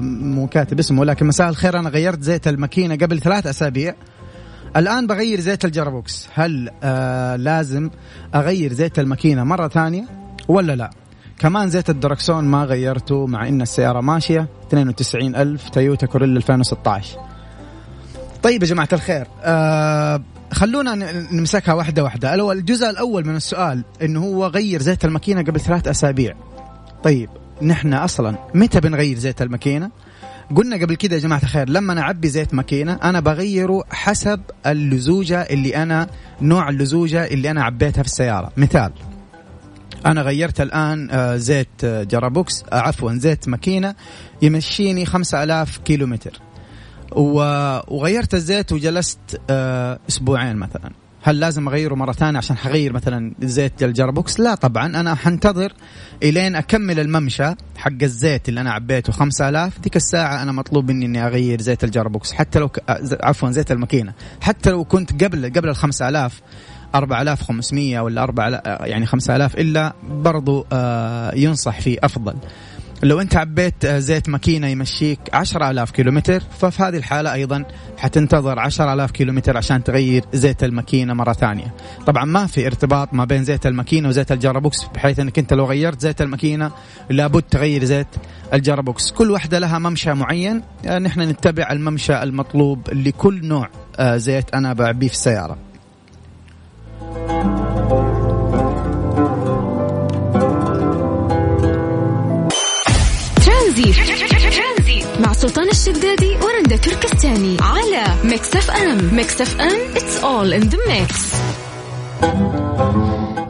مو كاتب اسمه لكن مساء الخير أنا غيرت زيت الماكينة قبل ثلاث أسابيع. الآن بغير زيت ال gearbox هل آه لازم أغير زيت الماكينة مرة ثانية ولا لا؟ كمان زيت الدركسون ما غيرته مع إن السيارة ماشية 92 ألف تويوتا كوريلا 2016 طيب يا جماعة الخير آه خلونا نمسكها واحدة واحدة. الجزء الأول من السؤال إنه هو غير زيت الماكينة قبل ثلاث أسابيع. طيب نحن أصلا متى بنغير زيت الماكينة؟ قلنا قبل كده يا جماعة الخير لما أعبي زيت ماكينة أنا بغيره حسب اللزوجة اللي أنا نوع اللزوجة اللي أنا عبيتها في السيارة. مثال أنا غيرت الآن آه، زيت آه، gearbox آه، عفوا زيت ماكينة يمشيني 5000 كيلو متر وغيرت الزيت وجلست أسبوعين مثلا. هل لازم أغيره مرة ثانية عشان حغير مثلا زيت ال gearbox لا طبعا. أنا حنتظر إلين أكمل الممشى حق الزيت اللي أنا عبيته 5000 ديك الساعة أنا مطلوب مني إني أغير زيت ال gearbox حتى لو ك... عفوا زيت الماكينة. حتى لو كنت قبل قبل ال 5000 4500 ولا 4 يعني 5000 إلا برضو آه، ينصح فيه أفضل. لو انت عبيت آه، زيت ماكينة يمشيك 10000 كيلومتر ففي هذه الحالة أيضا حتنتظر 10000 كيلومتر عشان تغير زيت الماكينة مرة ثانية. طبعا ما في ارتباط ما بين زيت الماكينة وزيت الجرابوكس بحيث إنك أنت لو غيرت زيت الماكينة لابد تغير زيت ال gearbox كل واحدة لها ممشى معين. آه، نحن نتبع الممشى المطلوب لكل نوع زيت أنا بعبيه في السيارة. سلطان الشدادي ورندا تركستاني على ميكس اف ام ميكس اف ام it's all in the mix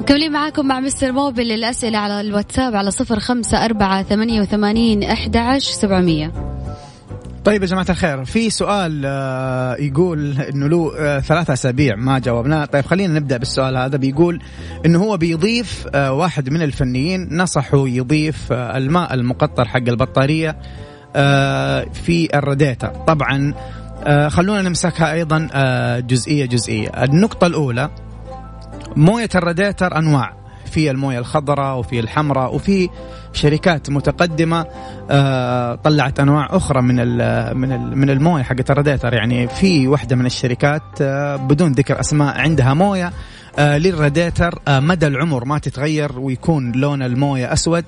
مكملين معاكم مع مستر موبل الأسئلة على الواتساب على صفر خمسة أربعة ثمانية وثمانين أحد عشر سبعمية. طيب يا جماعة الخير في سؤال آه، يقول إنه له آه، ثلاثة أسابيع ما جاوبناه. طيب خلينا نبدأ بالسؤال هذا. بيقول إنه هو بيضيف آه، واحد من الفنيين نصحه يضيف الماء المقطر حق البطارية في الراديتر طبعا خلونا نمسكها أيضا جزئية جزئية. النقطة الأولى موية الراديتر أنواع. في الموية الخضراء وفي الحمراء وفي شركات متقدمة آه، طلعت أنواع أخرى من من من الموية حقت الراديتر يعني في واحدة من الشركات آه، بدون ذكر أسماء عندها موية آه، للراديتر مدى العمر ما تتغير ويكون لون الموية أسود.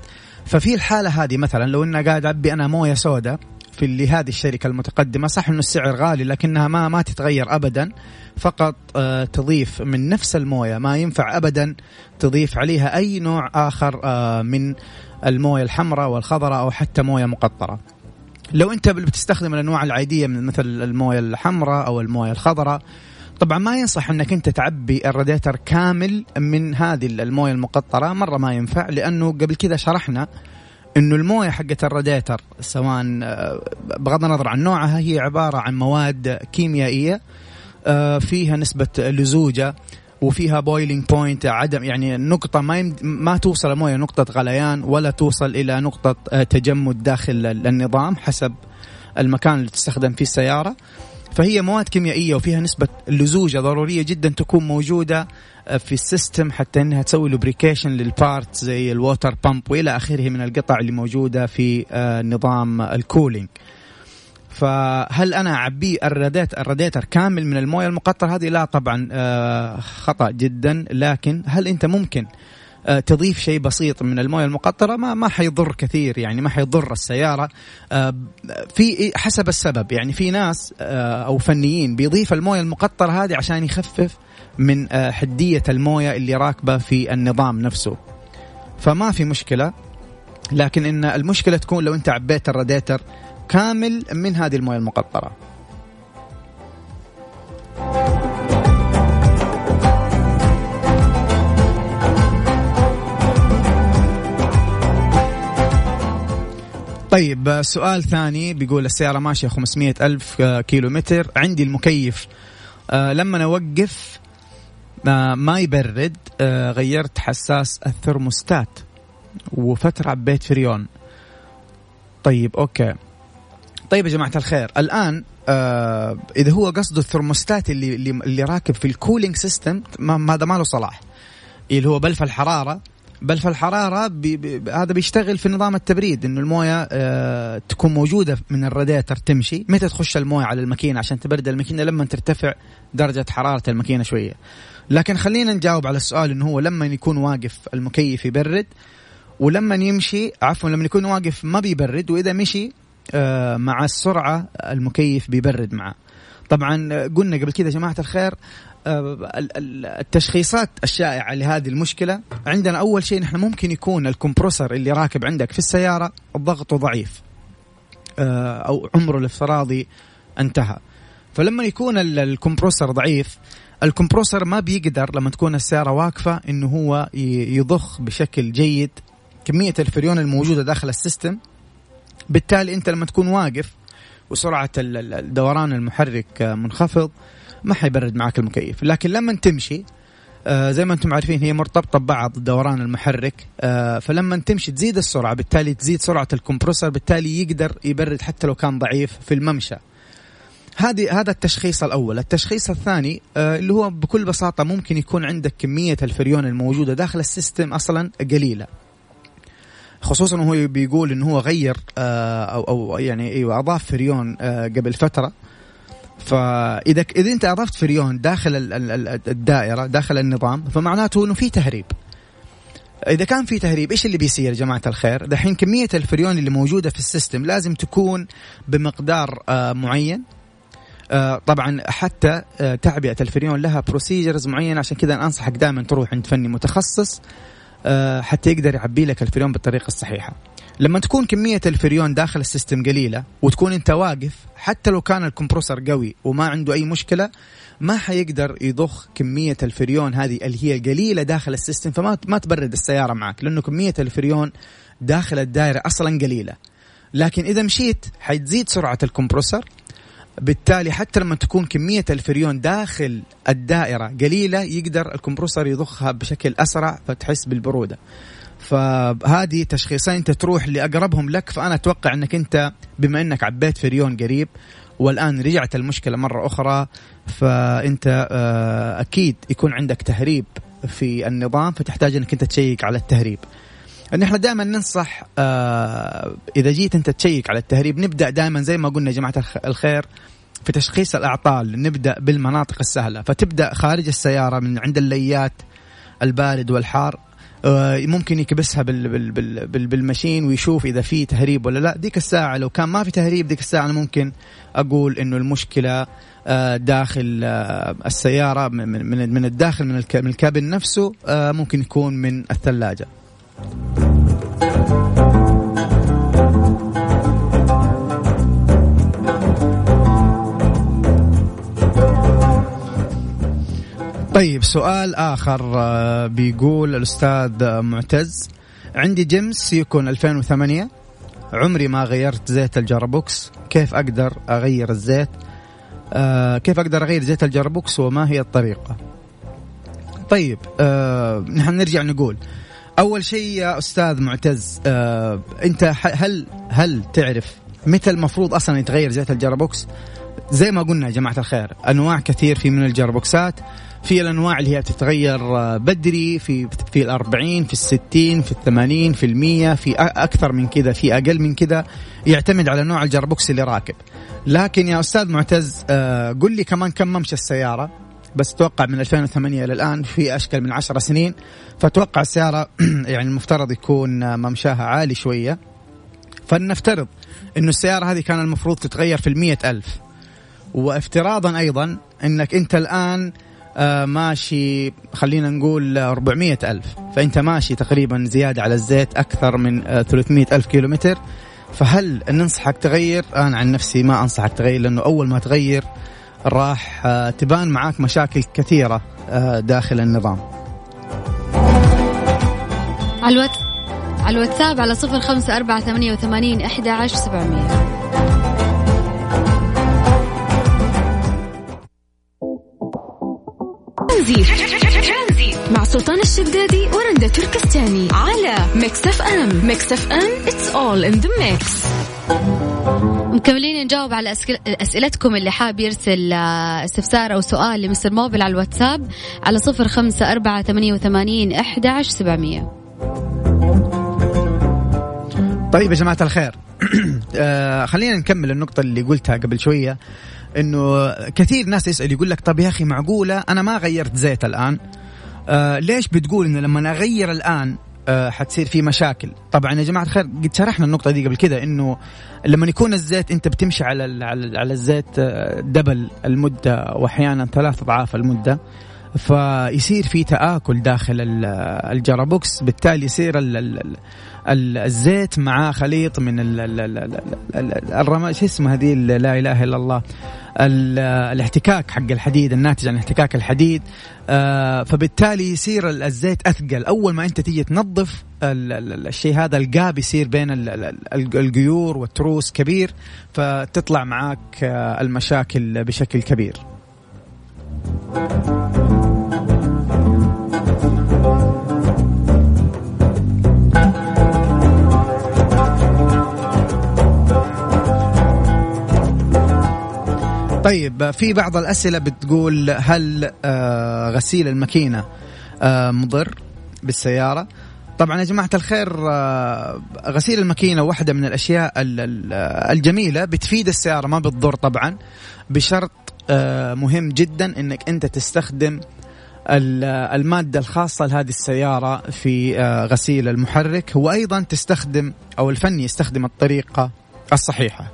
ففي الحالة هذه مثلا لو اني قاعد اعبي أنا موية سوداء في اللي هذه الشركة المتقدمة صح إنه السعر غالي لكنها ما ما تتغير ابدا فقط آه، تضيف من نفس الموية ما ينفع ابدا تضيف عليها أي نوع آخر آه، من الموية الحمراء والخضراء أو حتى موية مقطرة. لو أنت بتستخدم الأنواع العادية من مثل الموية الحمراء أو الموية الخضراء طبعا ما ينصح إنك أنت تعبي الراديتر كامل من هذه الموية المقطرة مرة ما ينفع لأنه قبل كذا شرحنا إنه الموية حقت الراديتر سواء آه، بغض النظر عن نوعها هي عبارة عن مواد كيميائية آه، فيها نسبة لزوجة وفيها boiling point عدم يعني نقطة ما يمد ما توصل الموية نقطة غليان ولا توصل إلى نقطة آه، تجمد داخل النظام حسب المكان اللي تستخدم فيه السيارة. فهي مواد كيميائية وفيها نسبة لزوجة ضرورية جدا تكون موجودة في ال system حتى إنها تسوي lubrication لل part زي ال water pump وإلى آخره من القطع اللي موجودة في آه، نظام ال cooling فهل أنا اعبيه الراديت الراديتر كامل من الموية المقطرة؟ هذه لا طبعا آه، خطأ جدا لكن هل أنت ممكن آه، تضيف شيء بسيط من الموية المقطرة ما ما حيضر كثير يعني ما حيضر السيارة. في حسب السبب يعني في ناس أو فنيين بيضيف الموية المقطرة هذه عشان يخفف من آه، حدية الموية اللي راكبة في النظام نفسه. فما في مشكلة لكن إن المشكلة تكون لو أنت عبيت الراديتر كامل من هذه الموية المقطرة. طيب سؤال ثاني بيقول السيارة ماشية 500 ألف آه، كيلو متر عندي المكيف. آه لما أوقف ما يبرد. آه، غيرت حساس الثرموستات. وفترة عبيت فريون طيب okay. طيب يا جماعة الخير الآن آه إذا هو قصده الثرموستات اللي اللي, اللي راكب في ال cooling system هذا ما له صلاح. اللي هو بلف الحرارة بلف الحرارة بي بي هذا بيشتغل في نظام التبريد إنه الموية آه تكون موجودة من الراديتر تمشي متى تخش الموية على الماكينة عشان تبرد الماكينة لما ترتفع درجة حرارة الماكينة شوية. لكن خلينا نجاوب على السؤال إنه هو لما يكون واقف المكيف يبرد ولما يمشي عفوا لما يكون واقف ما بيبرد وإذا مشي آه، مع السرعة المكيف بيبرد معه. طبعا قلنا قبل كذا جماعة الخير آه، التشخيصات الشائعة لهذه المشكلة. عندنا أول شيء نحن ممكن يكون الكمبروسر اللي راكب عندك في السيارة ضغطه ضعيف آه، أو عمره الافتراضي انتهى. فلما يكون ال compressor ضعيف ال compressor ما بيقدر لما تكون السيارة واقفة إنه هو يضخ بشكل جيد كمية الفريون الموجودة داخل ال system. بالتالي أنت لما تكون واقف وسرعة الدوران المحرك منخفض ما حيبرد معك المكيف. لكن لما تمشي آه زي ما أنتم عارفين هي مرتبطة ببعض دوران المحرك آه فلما تمشي تزيد السرعة بالتالي تزيد سرعة ال compressor بالتالي يقدر يبرد حتى لو كان ضعيف في الممشى. هذه هذا التشخيص الأول. التشخيص الثاني آه اللي هو بكل بساطة ممكن يكون عندك كمية الفريون الموجودة داخل ال system أصلا قليلة. خصوصا وهو بيقول إنه هو غير آه أو أو يعني أيوه أضاف فريون آه قبل فترة. فإذا إذا أنت اضفت فريون داخل الدائرة داخل النظام فمعناته إنه في تهريب. إذا كان في تهريب إيش اللي بيصير يا جماعة الخير؟ دحين كمية الفريون اللي موجودة في ال system لازم تكون بمقدار آه معين. آه طبعا حتى آه تعبئة الفريون لها procedures معينة عشان كذا أنصحك دائما تروح عند فني متخصص حتى يقدر يعبي لك الفريون بالطريقة الصحيحة. لما تكون كمية الفريون داخل ال system قليلة وتكون انت واقف حتى لو كان ال compressor قوي وما عنده أي مشكلة ما حيقدر يضخ كمية الفريون هذه اللي هي قليلة داخل ال system فما ما تبرد السيارة معك لأنه كمية الفريون داخل الدائرة أصلا قليلة. لكن إذا مشيت حتزيد سرعة الكمبروسر. بالتالي حتى لما تكون كمية الفريون داخل الدائرة قليلة يقدر الكمبروسر يضخها بشكل أسرع فتحس بالبرودة. فهذه تشخيصين انت تروح لأقربهم لك فأنا أتوقع أنك أنت بما أنك عبيت فريون قريب والآن رجعت المشكلة مرة أخرى فأنت آه، أكيد يكون عندك تهريب في النظام فتحتاج أنك أنت تشيك على التهريب. ان إحنا دائما ننصح آه، إذا جيت أنت تشيك على التهريب نبدأ دائما زي ما قلنا يا جماعة الخير في تشخيص الأعطال نبدأ بالمناطق السهلة. فتبدأ خارج السيارة من عند الليات البارد والحار ممكن يكبسها بال بال بال بال machine ويشوف إذا في تهريب ولا لا. ديك الساعة لو كان ما في تهريب ديك الساعة أنا ممكن أقول إنه المشكلة آه، داخل آه، السيارة من من الداخل من الكابن نفسه ممكن يكون من الثلاجة. طيب سؤال آخر آه، بيقول الأستاذ معتز عندي جيمس سيكون 2008 عمري ما غيرت زيت ال gearbox كيف أقدر أغير الزيت؟ آه كيف أقدر أغير زيت ال gearbox وما هي الطريقة؟ طيب آه نحن نرجع نقول أول شيء يا أستاذ معتز آه أنت هل هل تعرف متى المفروض أصلا يتغير زيت ال gearbox؟ زي ما قلنا يا جماعة الخير أنواع كثير في من ال gearbox ات في الأنواع اللي هي تتغير آه، بدري في في ال 40 في ال 60 في ال 80 في ال 100 في أكثر من كذا في أقل من كذا يعتمد على نوع الجربوكس اللي راكب. لكن يا أستاذ معتز آه، قل لي كمان كم ممشى السيارة؟ بس أتوقع من 2008 إلى الآن في أشكال من 10 سنين. فأتوقع السيارة يعني المفترض يكون آه، ممشاها عالي شوية. فلنفترض إنه السيارة هذه كان المفروض تتغير في المية ألف. وافتراضا أيضا إنك أنت الآن آه، ماشي خلينا نقول 400 ألف. فأنت ماشي تقريبا زيادة على الزيت أكثر من 300 آه، ألف كيلومتر. فهل ننصحك تغير؟ أنا عن نفسي ما أنصحك تغير لأنه أول ما تغير راح آه، تبان معاك مشاكل كثيرة داخل النظام. على الواتس على الواتساب على صفر خمسة أربعة ثمانية وثمانين أحد عشر سبعمية. ترانزيت. مع سلطان الشدادي ورندا تركستاني على ميكس اف ام. ميكس اف ام it's all in the mix مكملين نجاوب على أسئلتكم اللي حاب يرسل آه، استفسار أو سؤال لمستر موبل على الواتساب على صفر خمسة أربعة ثمانية وثمانين أحد عشر سبعمية. طيب يا جماعة الخير آه خلينا نكمل النقطة اللي قلتها قبل شوية. إنه كثير ناس يسأل يقول لك طب يا أخي معقولة؟ أنا ما غيرت زيت الآن. آه ليش بتقول إنه لما أغير الآن آه حتصير في مشاكل؟ طبعا يا جماعة الخير قد شرحنا النقطة دي قبل كده إنه لما يكون الزيت أنت بتمشي على على, على الزيت آه، دبل المدة واحيانا ثلاث أضعاف المدة فيصير في تآكل داخل الجرابوكس بالتالي يصير الزيت مع خليط من الرماد شو اسمه هذه؟ لا إله إلا الله. الاحتكاك حق الحديد الناتج عن احتكاك الحديد. آه، فبالتالي يصير الزيت أثقل. أول ما أنت تيجي تنظف الشيء هذا القاب يصير بين القيور والتروس كبير فتطلع معاك آه، المشاكل بشكل كبير. طيب في بعض الأسئلة بتقول هل آه، غسيل الماكينة آه، مضر بالسيارة؟ طبعا يا جماعة الخير آه، غسيل الماكينة واحدة من الأشياء الجميلة بتفيد السيارة ما بتضر طبعا بشرط مهم جدا إنك أنت تستخدم المادة الخاصة لهذه السيارة في غسيل المحرك وأيضا تستخدم أو الفني يستخدم الطريقة الصحيحة.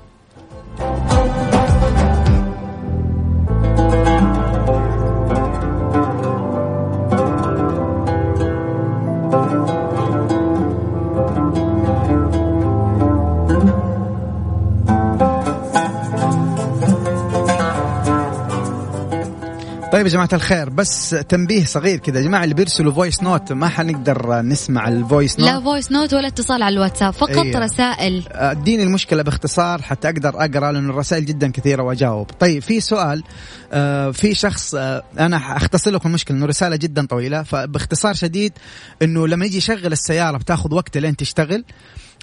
طيب يا جماعة الخير بس تنبيه صغير كذا يا جماعة اللي بيرسلوا voice note ما حنقدر نسمع ال voice note لا voice note ولا اتصال على الواتساب فقط أيه. رسائل. أديني المشكلة باختصار حتى أقدر أقرأ لأن الرسائل جدا كثيرة وأجاوب. طيب في سؤال آه في شخص آه أنا اختصر لكم المشكلة إنه رسالة جدا طويلة فباختصار شديد إنه لما يجي يشغل السيارة بتاخذ وقت لين تشتغل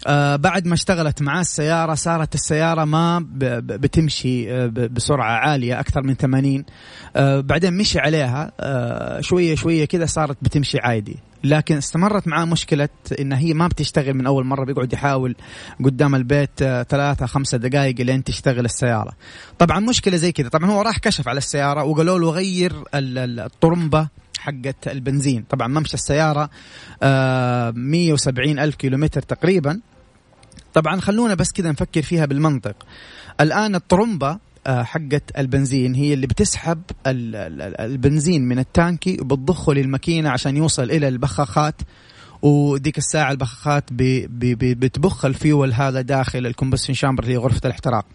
آه بعد ما اشتغلت معاه السيارة صارت السيارة ما بتمشي آه بسرعة عالية أكثر من 80 آه بعدين مشي عليها شوية شوية كذا صارت بتمشي عادي. لكن استمرت معاه مشكلة إن هي ما بتشتغل من أول مرة بيقعد يحاول قدام البيت ثلاثة خمسة دقائق لين تشتغل السيارة. طبعا مشكلة زي كذا طبعا هو راح كشف على السيارة وقالوا له غير الطرمبة حقت البنزين. طبعا ممشى السيارة آه 170 ألف كيلومتر تقريبا. طبعا خلونا بس كذا نفكر فيها بالمنطق. الآن الطرمبة آه، حقت البنزين هي اللي بتسحب البنزين من التانكي وبتضخه للماكينة عشان يوصل إلى البخاخات وديك الساعة البخاخات بتبخ الفيول هذا داخل ال combustion chamber اللي غرفة الاحتراق.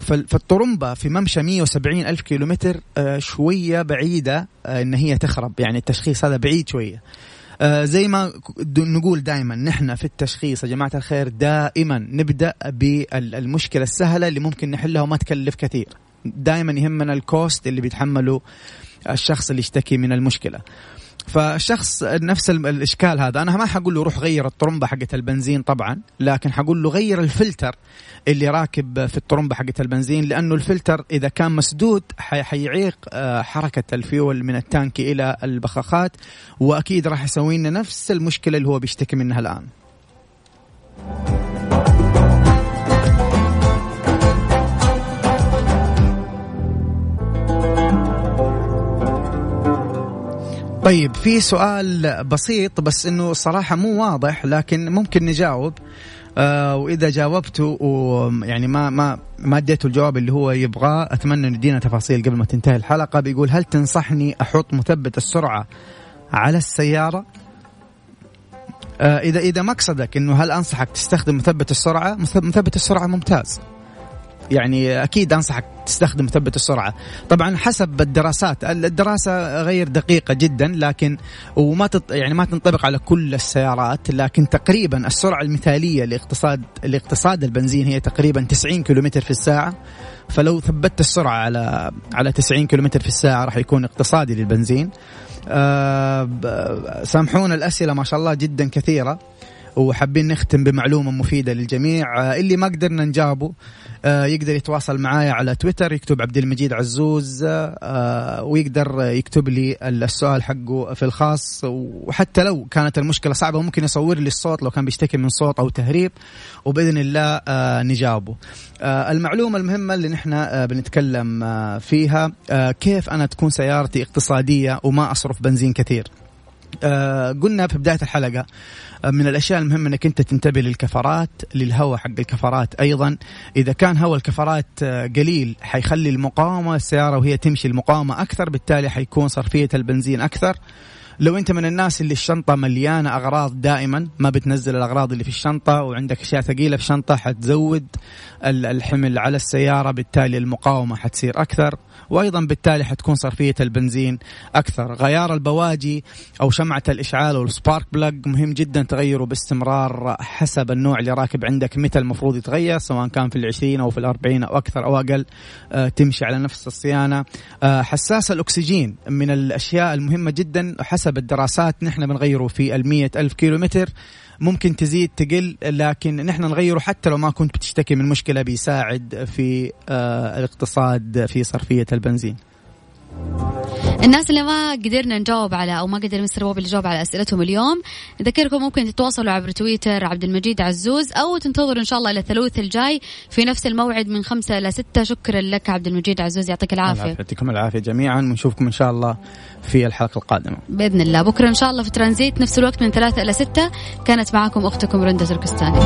فالطرمبة في ممشى 170 ألف كيلومتر آه، شوية بعيدة آه، إن هي تخرب يعني التشخيص هذا بعيد شوية. آه، زي ما نقول دائما نحن في التشخيص يا جماعة الخير دائما نبدأ بالمشكلة السهلة اللي ممكن نحلها وما تكلف كثير. دائما يهمنا ال cost اللي بيتحمله الشخص اللي يشتكي من المشكلة. فالشخص نفس الإشكال هذا أنا ما حقول له روح غير الطرمبة حقت البنزين طبعا لكن حقول له غير الفلتر اللي راكب في الطرمبة حقت البنزين لأنه الفلتر إذا كان مسدود حيعيق آه، حركة الفيول من ال tank إلى البخاخات وأكيد راح يسوي لنا نفس المشكلة اللي هو بيشتكي منها الآن. طيب في سؤال بسيط بس إنه صراحة مو واضح لكن ممكن نجاوب آه وإذا جاوبته ويعني ما ما ما اديته الجواب اللي هو يبغاه أتمنى أن يدينا تفاصيل قبل ما تنتهي الحلقة بيقول هل تنصحني أحط مثبت السرعة على السيارة؟ آه اذا إذا مقصدك إنه هل أنصحك تستخدم مثبت السرعة؟ مثبت السرعة ممتاز. يعني أكيد أنصحك تستخدم مثبت السرعة. طبعا حسب الدراسات الدراسة غير دقيقة جدا لكن وما تط يعني ما تنطبق على كل السيارات لكن تقريبا السرعة المثالية لاقتصاد لإقتصاد البنزين هي تقريبا 90 كيلومتر في الساعة. فلو ثبتت السرعة على على 90 كيلومتر في الساعة راح يكون اقتصادي للبنزين. أه سامحونا الأسئلة ما شاء الله جدا كثيرة وحابين نختم بمعلومة مفيدة للجميع. آه، اللي ما قدرنا نجاوبه يقدر يتواصل معايا على تويتر يكتب عبد المجيد عزوز آه، ويقدر يكتب لي السؤال حقه في الخاص. وحتى لو كانت المشكلة صعبة ممكن يصور لي الصوت لو كان بيشتكي من صوت أو تهريب وبإذن الله نجاوبه. المعلومة المهمة اللي نحن بنتكلم فيها كيف أنا تكون سيارتي اقتصادية وما أصرف بنزين كثير؟ آه قلنا في بداية الحلقة آه من الأشياء المهمة إنك أنت تنتبه للكفرات للهواء حق الكفرات أيضا. إذا كان هواء الكفرات آه قليل حيخلي المقاومة السيارة وهي تمشي المقاومة أكثر بالتالي حيكون صرفية البنزين أكثر. لو انت من الناس اللي الشنطة مليانة أغراض دائما ما بتنزل الأغراض اللي في الشنطة وعندك أشياء ثقيلة في الشنطه حتزود الحمل على السيارة بالتالي المقاومة حتصير أكثر. وأيضا بالتالي حتكون صرفية البنزين أكثر. غيار البواجي أو شمعة الإشعال والسبارك بلاج مهم جدا تغيره باستمرار حسب النوع اللي راكب عندك متى المفروض يتغير سواء كان في العشرين أو في الأربعين أو أكثر أو أقل. آه تمشي على نفس الصيانة. آه حساس الأكسجين من الأشياء المهمة جدا حسب الدراسات نحن بنغيره في المية ألف كيلو متر ممكن تزيد تقل لكن نحن نغيره حتى لو ما كنت بتشتكي من مشكلة بيساعد في آه الاقتصاد في صرفية البنزين. الناس اللي ما قدرنا نجاوب على أو ما قدر مستر بوب اللي جاوب على أسئلتهم اليوم نذكركم ممكن تتواصلوا عبر تويتر عبد المجيد عزوز أو تنتظروا إن شاء الله إلى الثلاث الجاي في نفس الموعد من خمسة إلى ستة. شكرا لك عبد المجيد عزوز يعطيك العافية. يعطيكم العافية جميعا ونشوفكم إن شاء الله في الحلقة القادمة. بإذن الله. بكرة إن شاء الله في ترانزيت نفس الوقت من ثلاثة إلى ستة. كانت معكم أختكم رندا تركستاني.